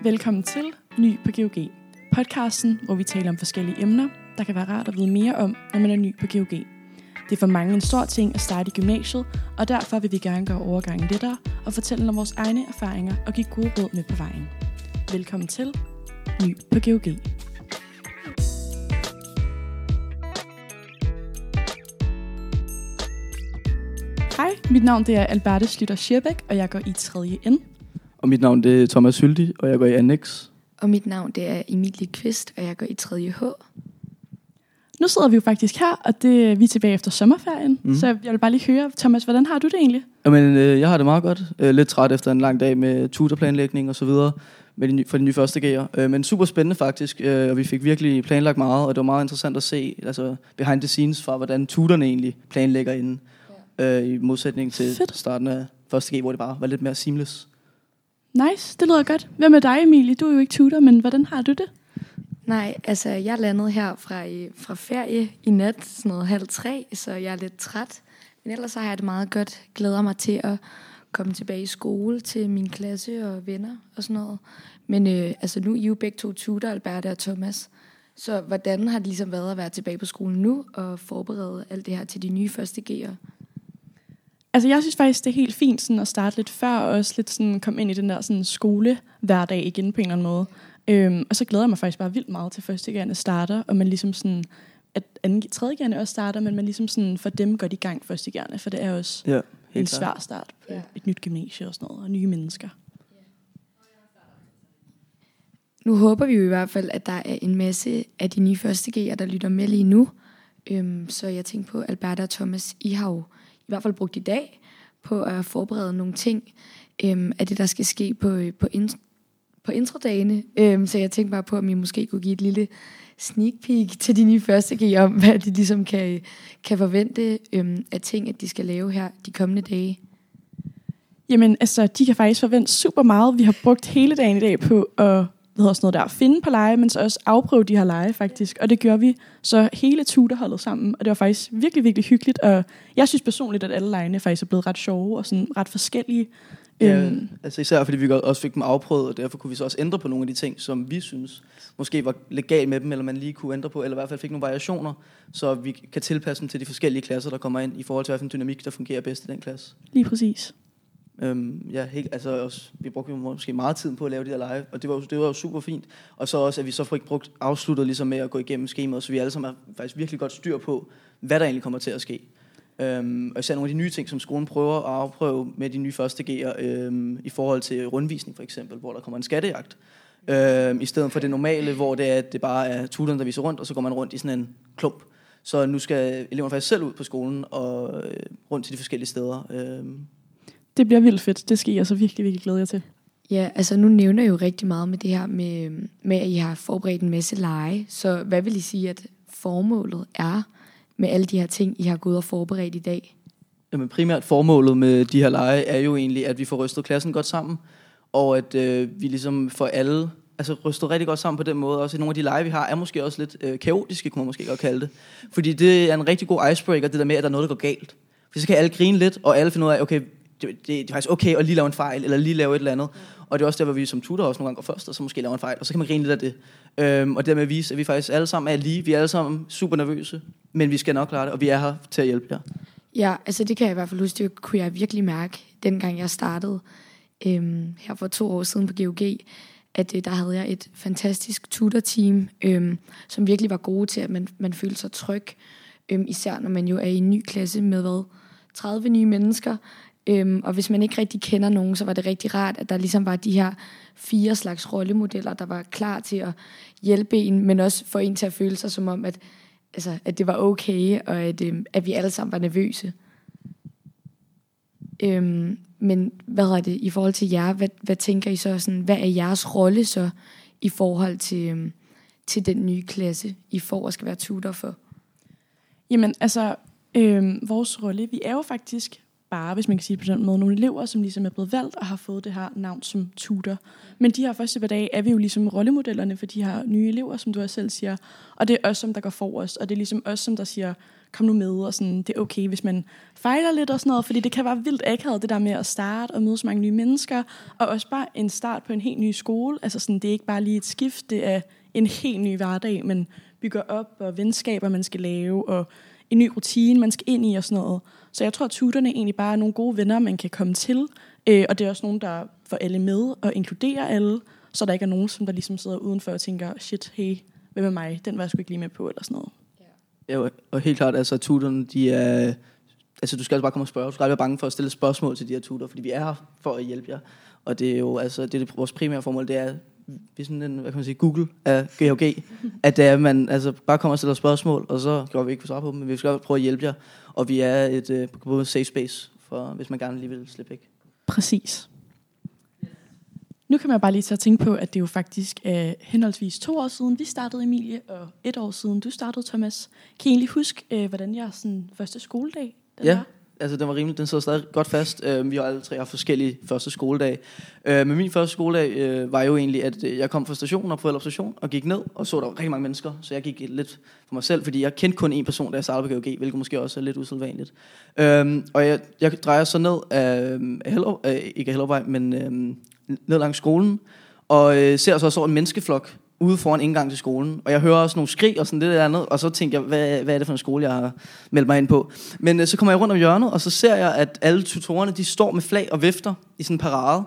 Velkommen til Ny på GOG. Podcasten, hvor vi taler om forskellige emner, der kan være rart at vide mere om, når man er ny på GOG. Det er for mange en stor ting at starte i gymnasiet, og derfor vil vi gerne gøre overgangen lettere og fortælle om vores egne erfaringer og give gode råd med på vejen. Velkommen til Ny på GOG. Hej, mit navn det er Alberte Slytter Schierbæk, og jeg går i 3. N. Og mit navn det er Thomas Hyldig, og jeg går i Annex. Og mit navn det er Emilie Kvist, og jeg går i 3. H. Nu sidder vi jo faktisk her, og det, vi er tilbage efter sommerferien. Mm. Så jeg vil bare lige høre, Thomas, hvordan har du det egentlig? Jamen, øh, jeg har det meget godt. Øh, lidt træt efter en lang dag med tutorplanlægning og så videre med de, for de nye første G'er. Øh, men super spændende faktisk, øh, og vi fik virkelig planlagt meget, og det var meget interessant at se altså, behind the scenes fra, hvordan tuterne egentlig planlægger inden, øh, i modsætning til Fedt. starten af første G, hvor det bare var lidt mere seamless. Nice, det lyder godt. Hvad med dig, Emilie? Du er jo ikke tutor, men hvordan har du det? Nej, altså jeg landede her fra, fra ferie i nat, sådan noget halv tre, så jeg er lidt træt. Men ellers så har jeg det meget godt. Glæder mig til at komme tilbage i skole til min klasse og venner og sådan noget. Men øh, altså nu er I jo begge to tutor, Alberte og Thomas. Så hvordan har det ligesom været at være tilbage på skolen nu og forberede alt det her til de nye første G'er? Altså, jeg synes faktisk, det er helt fint sådan, at starte lidt før, og også lidt sådan, komme ind i den der sådan, skolehverdag igen på en eller anden måde. Øhm, og så glæder jeg mig faktisk bare vildt meget til første gerne starter, og man ligesom sådan, at anden, tredje gerne også starter, men man ligesom sådan, for dem godt i gang første gerne, for det er også Ja, en svær start på Ja. et nyt gymnasie og sådan noget, og nye mennesker. Nu håber vi jo i hvert fald, at der er en masse af de nye første G'er, der lytter med lige nu. Øhm, så jeg tænkte på, Alberta og Thomas, I har jo i hvert fald brugt i dag på at forberede nogle ting øhm, af det, der skal ske på, øh, på, in, på introdagene. Øhm, så jeg tænkte bare på, om I måske kunne give et lille sneak peek til de nye første G om, hvad de ligesom kan, kan forvente øhm, af ting, at de skal lave her de kommende dage. Jamen, altså, de kan faktisk forvente super meget. Vi har brugt hele dagen i dag på at hedder sådan noget der, finde på lege, men så også afprøve de her lege faktisk. Og det gjorde vi så hele tutorholdet sammen, og det var faktisk virkelig, virkelig hyggeligt. Og jeg synes personligt, at alle legene faktisk er blevet ret sjove og sådan ret forskellige. Ja, Øhm, altså især fordi vi også fik dem afprøvet, og derfor kunne vi så også ændre på nogle af de ting, som vi synes måske var legalt med dem, eller man lige kunne ændre på, eller i hvert fald fik nogle variationer, så vi kan tilpasse dem til de forskellige klasser, der kommer ind, i forhold til hvilken dynamik, der fungerer bedst i den klasse. lige præcis. Øhm, ja, helt, altså også, vi brugte jo måske meget tid på at lave de der live, og det var, det var jo super fint. Og så også, at vi så fik brugt afsluttet ligesom med at gå igennem skemaet, så vi alle sammen har faktisk virkelig godt styr på, hvad der egentlig kommer til at ske. Øhm, og især nogle af de nye ting, som skolen prøver at afprøve med de nye første G'er, øhm, i forhold til rundvisning for eksempel, hvor der kommer en skattejagt. Øhm, I stedet for det normale, hvor det er, at det bare er tutoren, der viser rundt, og så går man rundt i sådan en klump. Så nu skal eleverne faktisk selv ud på skolen og øh, rundt til de forskellige steder. Øhm, det bliver vildt fedt. Det skal I altså virkelig, virkelig glæde jer til. Ja, altså nu nævner jeg jo rigtig meget med det her med, med, at I har forberedt en masse lege. Så hvad vil I sige, at formålet er med alle de her ting, I har gået og forberedt i dag? Jamen primært formålet med de her lege er jo egentlig, at vi får rystet klassen godt sammen, og at øh, vi ligesom får alle altså rystet rigtig godt sammen på den måde. Også nogle af de lege, vi har, er måske også lidt øh, kaotiske, kunne man måske godt kalde det. Fordi det er en rigtig god icebreaker, det der med, at der er noget, der går galt. For så kan alle grine lidt, og alle finde ud af, okay, det, det, det er faktisk okay at lige lave en fejl, eller lige lave et eller andet. Og det er også der, hvor vi som tutor også nogle gange går først, og så måske laver en fejl, og så kan man grine lidt af det. Øhm, og dermed vise, at vi faktisk alle sammen er lige. Vi er alle sammen super nervøse, men vi skal nok klare det, og vi er her til at hjælpe jer. Ja, altså det kan jeg i hvert fald huske, det kunne jeg virkelig mærke, dengang jeg startede øhm, her for to år siden på GOG, at øh, der havde jeg et fantastisk tutorteam, øhm, som virkelig var gode til, at man, man følte sig tryg, øhm, især når man jo er i en ny klasse med hvad, 30 nye mennesker, øhm, og hvis man ikke rigtig kender nogen, så var det rigtig rart, at der ligesom var de her fire slags rollemodeller, der var klar til at hjælpe en, men også få en til at føle sig som om, at altså, at det var okay, og at, øhm, at vi alle sammen var nervøse. Øhm, men hvad er det i forhold til jer? Hvad, hvad tænker I så? Sådan, hvad er jeres rolle så i forhold til, øhm, til den nye klasse, I får og skal være tutor for? Jamen, altså, øhm, vores rolle, vi er jo faktisk bare, hvis man kan sige det på den måde, nogle elever, som ligesom er blevet valgt og har fået det her navn som tutor. Men de her første par dage er vi jo ligesom rollemodellerne for de her nye elever, som du også selv siger. Og det er os, som der går forrest, og det er ligesom os, som der siger, kom nu med, og sådan, det er okay, hvis man fejler lidt og sådan noget, fordi det kan være vildt akavet, det der med at starte og møde så mange nye mennesker, og også bare en start på en helt ny skole. Altså sådan, det er ikke bare lige et skift, det er en helt ny hverdag, man bygger op, og venskaber, man skal lave, og en ny rutine, man skal ind i og sådan noget. Så jeg tror, at tuterne egentlig bare er nogle gode venner, man kan komme til, øh, og det er også nogen, der får alle med og inkluderer alle, så der ikke er nogen, som der ligesom sidder udenfor og tænker, shit, hey, hvem med mig? Den var jeg sgu ikke lige med på, eller sådan noget. Ja, og helt klart, altså tutorne, de er... Altså, du skal altså bare komme og spørge. Du skal aldrig være bange for at stille spørgsmål til de her tutor, fordi vi er her for at hjælpe jer. Og det er jo, altså, det er det, vores primære formål, det er, vi sådan en, hvad kan man sige, Google af GHG, at er, man altså, bare kommer og stiller spørgsmål, og så gør vi ikke få svar på dem, men vi skal prøve at hjælpe jer. Og vi er et uh, både safe space, for, hvis man gerne lige vil slippe væk. Præcis. Nu kan man bare lige tage at tænke på, at det jo faktisk er henholdsvis to år siden, vi startede, Emilie, og et år siden, du startede, Thomas. Kan I egentlig huske, øh, hvordan jeres sådan, første skoledag den Ja, var? Altså den var rimelig, den sidder stadig godt fast. Øh, vi har alle tre haft forskellige første skoledag. Øh, men min første skoledag øh, var jo egentlig, at øh, jeg kom fra stationen og på station og gik ned, og så der var rigtig mange mennesker, så jeg gik lidt for mig selv, fordi jeg kendte kun en person, da jeg startede på GOG, hvilket måske også er lidt usædvanligt. Øh, og jeg, jeg drejer så ned af, af Hellerup, øh, ikke af Hellerupvej, men øh, ned langs skolen, og øh, ser så også en menneskeflok ude foran indgang til skolen. Og jeg hører også nogle skrig og sådan det der andet, og så tænker jeg, hvad, hvad er det for en skole, jeg har meldt mig ind på? Men øh, så kommer jeg rundt om hjørnet, og så ser jeg, at alle tutorerne, de står med flag og vifter i sådan en parade.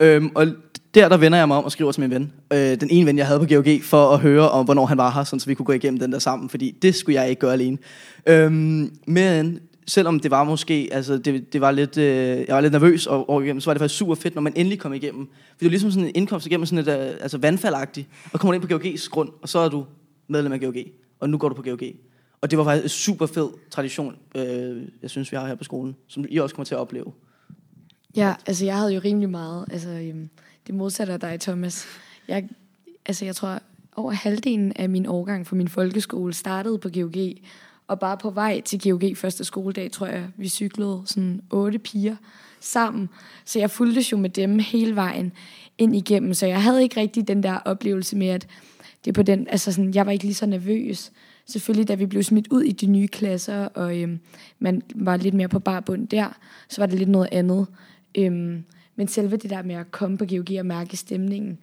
Øhm, og der, der vender jeg mig om og skriver til min ven. Øh, den ene ven, jeg havde på GOG, for at høre om, hvornår han var her, sådan, så vi kunne gå igennem den der sammen, fordi det skulle jeg ikke gøre alene. Øhm, men selvom det var måske, altså det, det var lidt, øh, jeg var lidt nervøs og, og igennem, så var det faktisk super fedt, når man endelig kom igennem. For det var ligesom sådan en indkomst igennem sådan et, øh, altså vandfaldagtigt, og kommer ind på GOG's grund, og så er du medlem af GOG, og nu går du på GOG. Og det var faktisk en super fed tradition, øh, jeg synes, vi har her på skolen, som I også kommer til at opleve. Ja, altså jeg havde jo rimelig meget, altså øhm, det modsatte af dig, Thomas. Jeg, altså jeg tror, over halvdelen af min årgang fra min folkeskole startede på GOG, og bare på vej til GOG første skoledag, tror jeg, vi cyklede sådan otte piger sammen. Så jeg fulgte jo med dem hele vejen ind igennem, så jeg havde ikke rigtig den der oplevelse med, at det på den, altså sådan, jeg var ikke lige så nervøs. Selvfølgelig, da vi blev smidt ud i de nye klasser, og øhm, man var lidt mere på barbund der, så var det lidt noget andet. Øhm, men selve det der med at komme på GOG og mærke stemningen,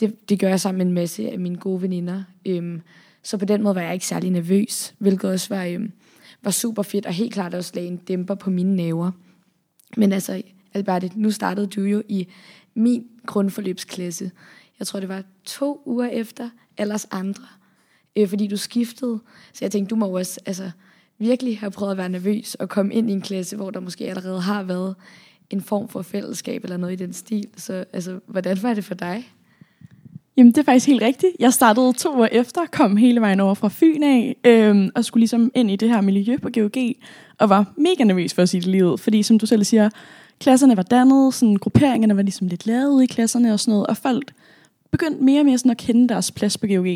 det, det gør jeg sammen med en masse af mine gode veninder. Øhm, så på den måde var jeg ikke særlig nervøs, hvilket også var, øh, var super fedt, og helt klart også lagde en dæmper på mine næver. Men altså, Alberte, nu startede du jo i min grundforløbsklasse. Jeg tror, det var to uger efter alles andre, øh, fordi du skiftede. Så jeg tænkte, du må også altså, virkelig have prøvet at være nervøs og komme ind i en klasse, hvor der måske allerede har været en form for fællesskab eller noget i den stil. Så altså, hvordan var det for dig? Jamen, det er faktisk helt rigtigt. Jeg startede to år efter, kom hele vejen over fra Fyn af, øhm, og skulle ligesom ind i det her miljø på GOG, og var mega nervøs for at sige det livet, fordi som du selv siger, klasserne var dannet, sådan, grupperingerne var ligesom lidt lavet i klasserne og sådan noget, og folk begyndte mere og mere sådan at kende deres plads på GOG.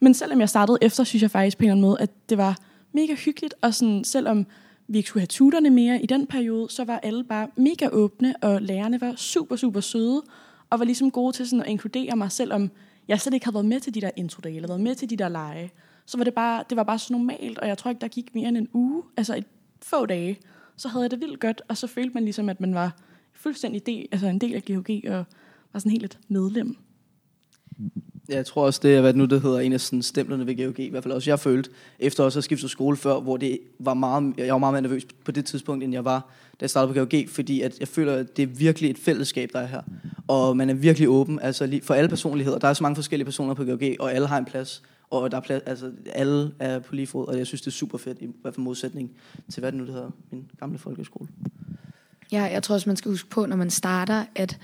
Men selvom jeg startede efter, synes jeg faktisk på en eller anden måde, at det var mega hyggeligt, og sådan, selvom vi ikke skulle have tuterne mere i den periode, så var alle bare mega åbne, og lærerne var super, super søde, og var ligesom gode til sådan at inkludere mig, selvom jeg slet ikke havde været med til de der introdage, eller været med til de der lege. Så var det bare, det var bare så normalt, og jeg tror ikke, der gik mere end en uge, altså et få dage, så havde jeg det vildt godt, og så følte man ligesom, at man var fuldstændig del, altså en del af GOG, og var sådan helt et medlem. Jeg tror også, det er, hvad nu det hedder, en af sådan stemplerne ved GOG, i hvert fald også jeg følte, efter også at skifte skole før, hvor det var meget, jeg var meget mere nervøs på det tidspunkt, end jeg var, da jeg startede på GOG, fordi at jeg føler, at det er virkelig et fællesskab, der er her. Og man er virkelig åben, altså for alle personligheder. Der er så mange forskellige personer på GOG, og alle har en plads. Og der er plads, altså alle er på lige fod, og jeg synes, det er super fedt, i hvert fald modsætning til, hvad det nu det hedder, min gamle folkeskole. Ja, jeg tror også, man skal huske på, når man starter, at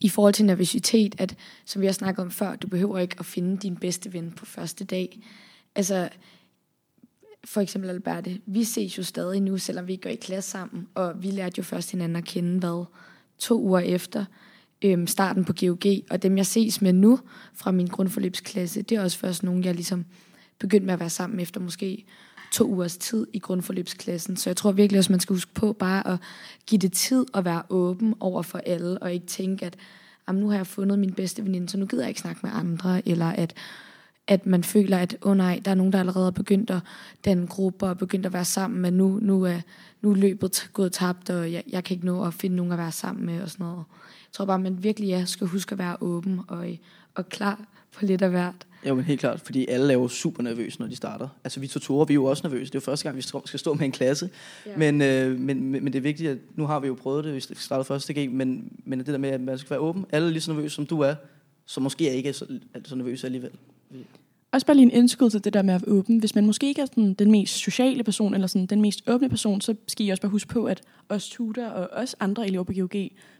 i forhold til nervøsitet, at som vi har snakket om før, du behøver ikke at finde din bedste ven på første dag. Altså, for eksempel Alberte, vi ses jo stadig nu, selvom vi ikke går i klasse sammen, og vi lærte jo først hinanden at kende, hvad, to uger efter øhm, starten på GOG, og dem jeg ses med nu fra min grundforløbsklasse, det er også først nogen, jeg ligesom begyndte med at være sammen efter måske to ugers tid i grundforløbsklassen. Så jeg tror virkelig også, man skal huske på bare at give det tid og være åben over for alle, og ikke tænke, at nu har jeg fundet min bedste veninde, så nu gider jeg ikke snakke med andre, eller at at man føler, at åh oh nej, der er nogen, der allerede er begyndt at danne grupper og begyndt at være sammen, men nu, nu, er, nu er løbet gået tabt, og jeg, jeg kan ikke nå at finde nogen at være sammen med og sådan noget. Jeg tror bare, man virkelig ja, skal huske at være åben og, og klar på lidt af hvert. Ja, men helt klart, fordi alle er jo super nervøse, når de starter. Altså vi tutorer, vi er jo også nervøse. Det er jo første gang, vi skal stå med en klasse. Ja. Men, øh, men, men, det er vigtigt, at nu har vi jo prøvet det, vi starter første G, men, men det der med, at man skal være åben. Alle er lige så nervøse, som du er, så måske er ikke så, så nervøse alligevel. Også bare lige en indskud til det der med at være åben. Hvis man måske ikke er sådan den mest sociale person, eller sådan den mest åbne person, så skal I også bare huske på, at os tutor og os andre elever på GOG,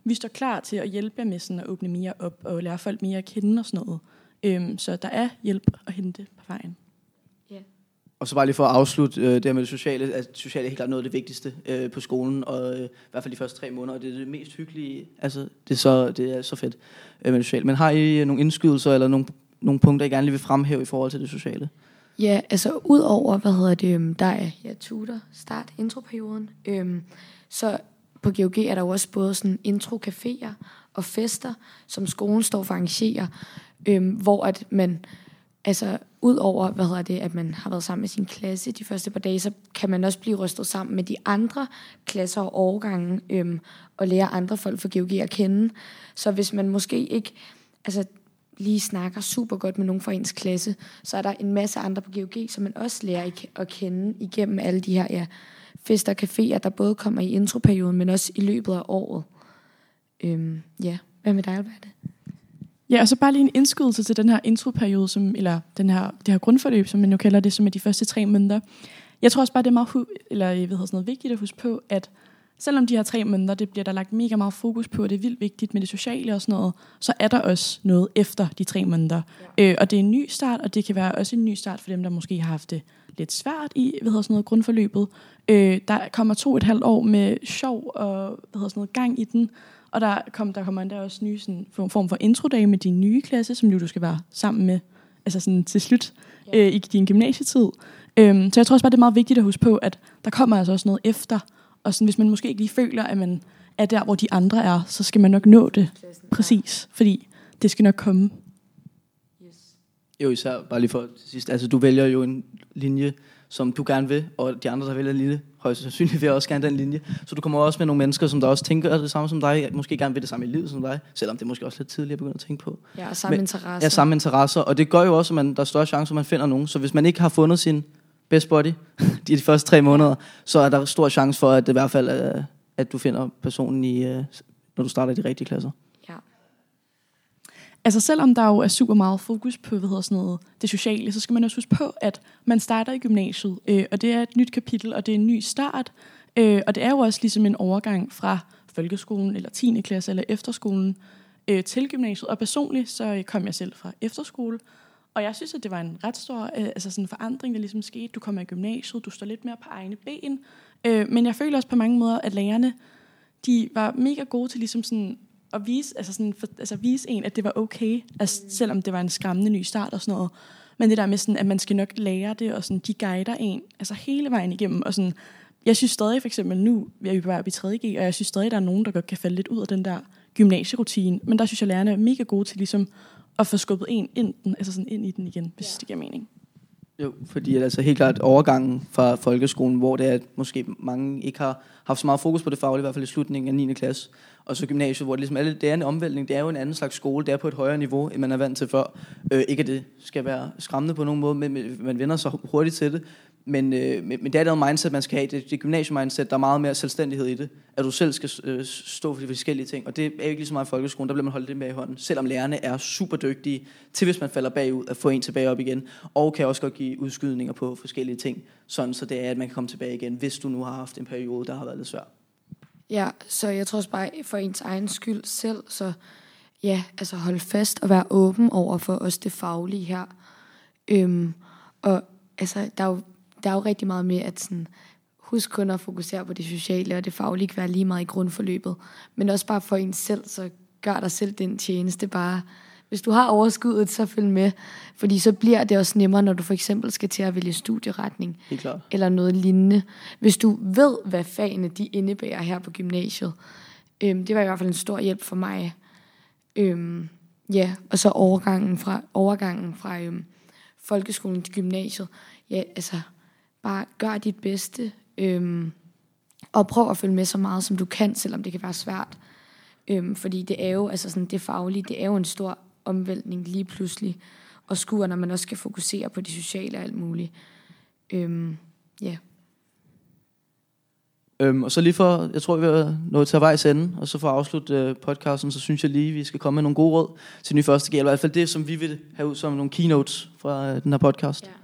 vi står klar til at hjælpe jer med sådan at åbne mere op og lære folk mere at kende og sådan noget. Øhm, så der er hjælp at hente på vejen. Og så bare lige for at afslutte øh, det her med det sociale. Altså, sociale er helt klart noget af det vigtigste øh, på skolen, og øh, i hvert fald de første tre måneder, og det er det mest hyggelige. Altså, det er så, det er så fedt øh, med det sociale. Men har I nogle indskydelser eller nogle nogle punkter, I gerne lige vil fremhæve i forhold til det sociale? Ja, altså ud over, hvad hedder det, øhm, der er ja, tutor, start, introperioden, øhm, så på GOG er der jo også både sådan intro-caféer og fester, som skolen står for at arrangere, øhm, hvor at man, altså ud over, hvad hedder det, at man har været sammen med sin klasse de første par dage, så kan man også blive rystet sammen med de andre klasser og årgange, øhm, og lære andre folk fra GOG at kende. Så hvis man måske ikke, altså lige snakker super godt med nogen fra ens klasse, så er der en masse andre på GOG, som man også lærer at kende igennem alle de her ja, fester og caféer, der både kommer i introperioden, men også i løbet af året. Øhm, ja, hvad med dig, Alberte? Ja, og så bare lige en indskydelse til den her introperiode, som, eller den her, det her grundforløb, som man jo kalder det, som er de første tre måneder. Jeg tror også bare, det er meget, eller jeg ved, sådan noget vigtigt at huske på, at selvom de her tre måneder, det bliver der lagt mega meget fokus på, og det er vildt vigtigt med det sociale og sådan noget, så er der også noget efter de tre måneder. Ja. Øh, og det er en ny start, og det kan være også en ny start for dem, der måske har haft det lidt svært i hvad hedder sådan noget, grundforløbet. Øh, der kommer to et halvt år med sjov og hvad hedder sådan noget, gang i den, og der, kom, der kommer endda også nye sådan, form for introdage med din nye klasse, som du skal være sammen med altså sådan til slut ja. øh, i din gymnasietid. Øh, så jeg tror også bare, det er meget vigtigt at huske på, at der kommer altså også noget efter, og sådan, hvis man måske ikke lige føler, at man er der, hvor de andre er, så skal man nok nå det. Præcis, fordi det skal nok komme. Jo, især bare lige for sidst. Altså, du vælger jo en linje, som du gerne vil, og de andre, der vælger en linje, højst sandsynligt vil også gerne den linje. Så du kommer også med nogle mennesker, som der også tænker det samme som dig, måske gerne vil det samme i livet som dig, selvom det er måske også lidt tidligt at begynde at tænke på. Ja, og samme Men, interesser. Ja, samme interesser, og det gør jo også, at man, der er større chance, at man finder nogen. Så hvis man ikke har fundet sin best body de, de første tre måneder, så er der stor chance for, at det i hvert fald er, at du finder personen i, øh, når du starter i de rigtige klasser. Altså selvom der jo er super meget fokus på hvad hedder sådan noget, det sociale, så skal man også huske på, at man starter i gymnasiet, øh, og det er et nyt kapitel, og det er en ny start, øh, og det er jo også ligesom en overgang fra folkeskolen, eller 10. klasse, eller efterskolen, øh, til gymnasiet. Og personligt, så øh, kom jeg selv fra efterskole, og jeg synes, at det var en ret stor øh, altså sådan forandring, der ligesom skete. Du kommer i gymnasiet, du står lidt mere på egne ben. Øh, men jeg føler også på mange måder, at lærerne de var mega gode til ligesom sådan at vise, altså sådan, for, altså vise en, at det var okay, altså, mm. selvom det var en skræmmende ny start og sådan noget. Men det der med, sådan, at man skal nok lære det, og sådan, de guider en altså hele vejen igennem. Og sådan, jeg synes stadig for eksempel nu, jeg er på i 3. G, og jeg synes stadig, der er nogen, der godt kan falde lidt ud af den der gymnasierutine. Men der synes jeg, lærerne er mega gode til ligesom at få skubbet en ind, den, altså sådan ind i den igen, hvis ja. det giver mening. Jo, fordi altså helt klart overgangen fra folkeskolen, hvor det er, at måske mange ikke har haft så meget fokus på det faglige, i hvert fald i slutningen af 9. klasse, og så gymnasiet, hvor det, ligesom er, det er en omvæltning, det er jo en anden slags skole, det er på et højere niveau, end man er vant til før. Øh, ikke at det skal være skræmmende på nogen måde, men man vender sig hurtigt til det, men, øh, men, men det er det mindset, man skal have. Det, det gymnasiemindset, der er meget mere selvstændighed i det. At du selv skal øh, stå for de forskellige ting. Og det er jo ikke lige så meget i folkeskolen, der bliver man holdt det med i hånden. Selvom lærerne er super dygtige til, hvis man falder bagud, at få en tilbage op igen. Og kan også godt give udskydninger på forskellige ting. Sådan så det er, at man kan komme tilbage igen, hvis du nu har haft en periode, der har været lidt svær. Ja, så jeg tror også bare for ens egen skyld selv, så ja, altså hold fast og være åben over for os det faglige her. Øhm, og altså, der er jo der er jo rigtig meget med, at sådan, husk kun at fokusere på det sociale, og det faglige kan være lige meget i grundforløbet. Men også bare for en selv, så gør dig selv den tjeneste, bare hvis du har overskuddet, så følg med. Fordi så bliver det også nemmere, når du for eksempel skal til at vælge studieretning. Eller noget lignende. Hvis du ved, hvad fagene de indebærer her på gymnasiet. Øhm, det var i hvert fald en stor hjælp for mig. Øhm, ja, og så overgangen fra, overgangen fra øhm, folkeskolen til gymnasiet. Ja, altså, bare gør dit bedste. Øhm, og prøv at følge med så meget, som du kan, selvom det kan være svært. Øhm, fordi det er jo, altså sådan, det faglige, det er jo en stor omvæltning lige pludselig. Og skuer, når man også skal fokusere på det sociale og alt muligt. Øhm, ja. Øhm, og så lige for, jeg tror, vi er nået til vejs ende, og så for at afslutte øh, podcasten, så synes jeg lige, vi skal komme med nogle gode råd til den første G, eller i hvert fald det, som vi vil have ud som nogle keynotes fra øh, den her podcast. Ja.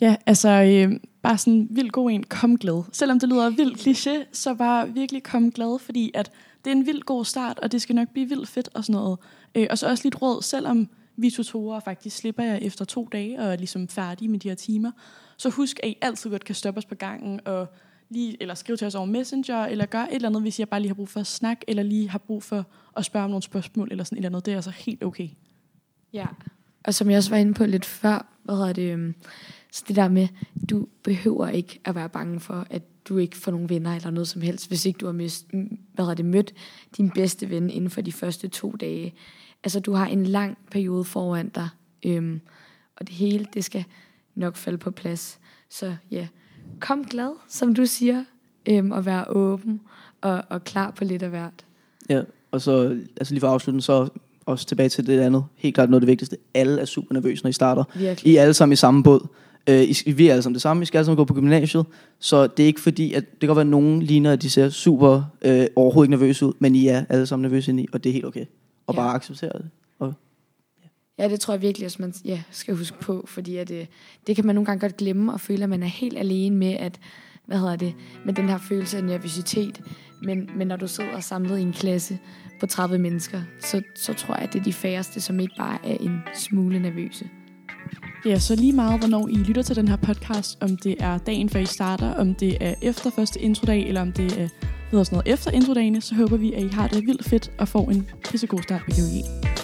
Ja, altså øh, bare sådan vildt god en, kom glad. Selvom det lyder vildt kliché, så bare virkelig kom glad, fordi at det er en vildt god start, og det skal nok blive vildt fedt og sådan noget. Øh, og så også lidt råd, selvom vi tutorer faktisk slipper jeg efter to dage og er ligesom færdige med de her timer, så husk, at I altid godt kan stoppe os på gangen og lige, eller skrive til os over Messenger, eller gør et eller andet, hvis jeg bare lige har brug for at snakke, eller lige har brug for at spørge om nogle spørgsmål, eller sådan et eller andet. Det er altså helt okay. Ja, og som jeg også var inde på lidt før, hvad hedder det, øhm, så det der med, du behøver ikke at være bange for, at du ikke får nogen venner eller noget som helst, hvis ikke du har mist, hvad hedder det, mødt din bedste ven inden for de første to dage. Altså, du har en lang periode foran dig, øhm, og det hele, det skal nok falde på plads. Så ja, kom glad, som du siger, øhm, og være åben og, og klar på lidt af hvert. Ja, og så altså lige for afslutningen, så også tilbage til det andet. Helt klart noget af det vigtigste. Alle er super nervøse, når I starter. Virkelig. I er alle sammen i samme båd. Øh, I, vi er alle sammen det samme. Vi skal alle sammen gå på gymnasiet. Så det er ikke fordi, at det kan godt være, at nogen ligner, at de ser super øh, overhovedet ikke nervøse ud, men I er alle sammen nervøse ind i, og det er helt okay. Og Ja. bare acceptere det. Og, Ja, det tror jeg virkelig, at man ja, skal huske på, fordi at, det, det kan man nogle gange godt glemme og føle, at man er helt alene med, at, hvad hedder det, med den her følelse af nervøsitet. Men, men når du sidder samlet i en klasse på 30 mennesker, så, så tror jeg, at det er de færreste, som ikke bare er en smule nervøse. Ja, så lige meget, hvornår I lytter til den her podcast, om det er dagen før I starter, om det er efter første introdag, eller om det er ved sådan noget efter introdagene, så håber vi, at I har det vildt fedt og får en pissegod start på GeoG.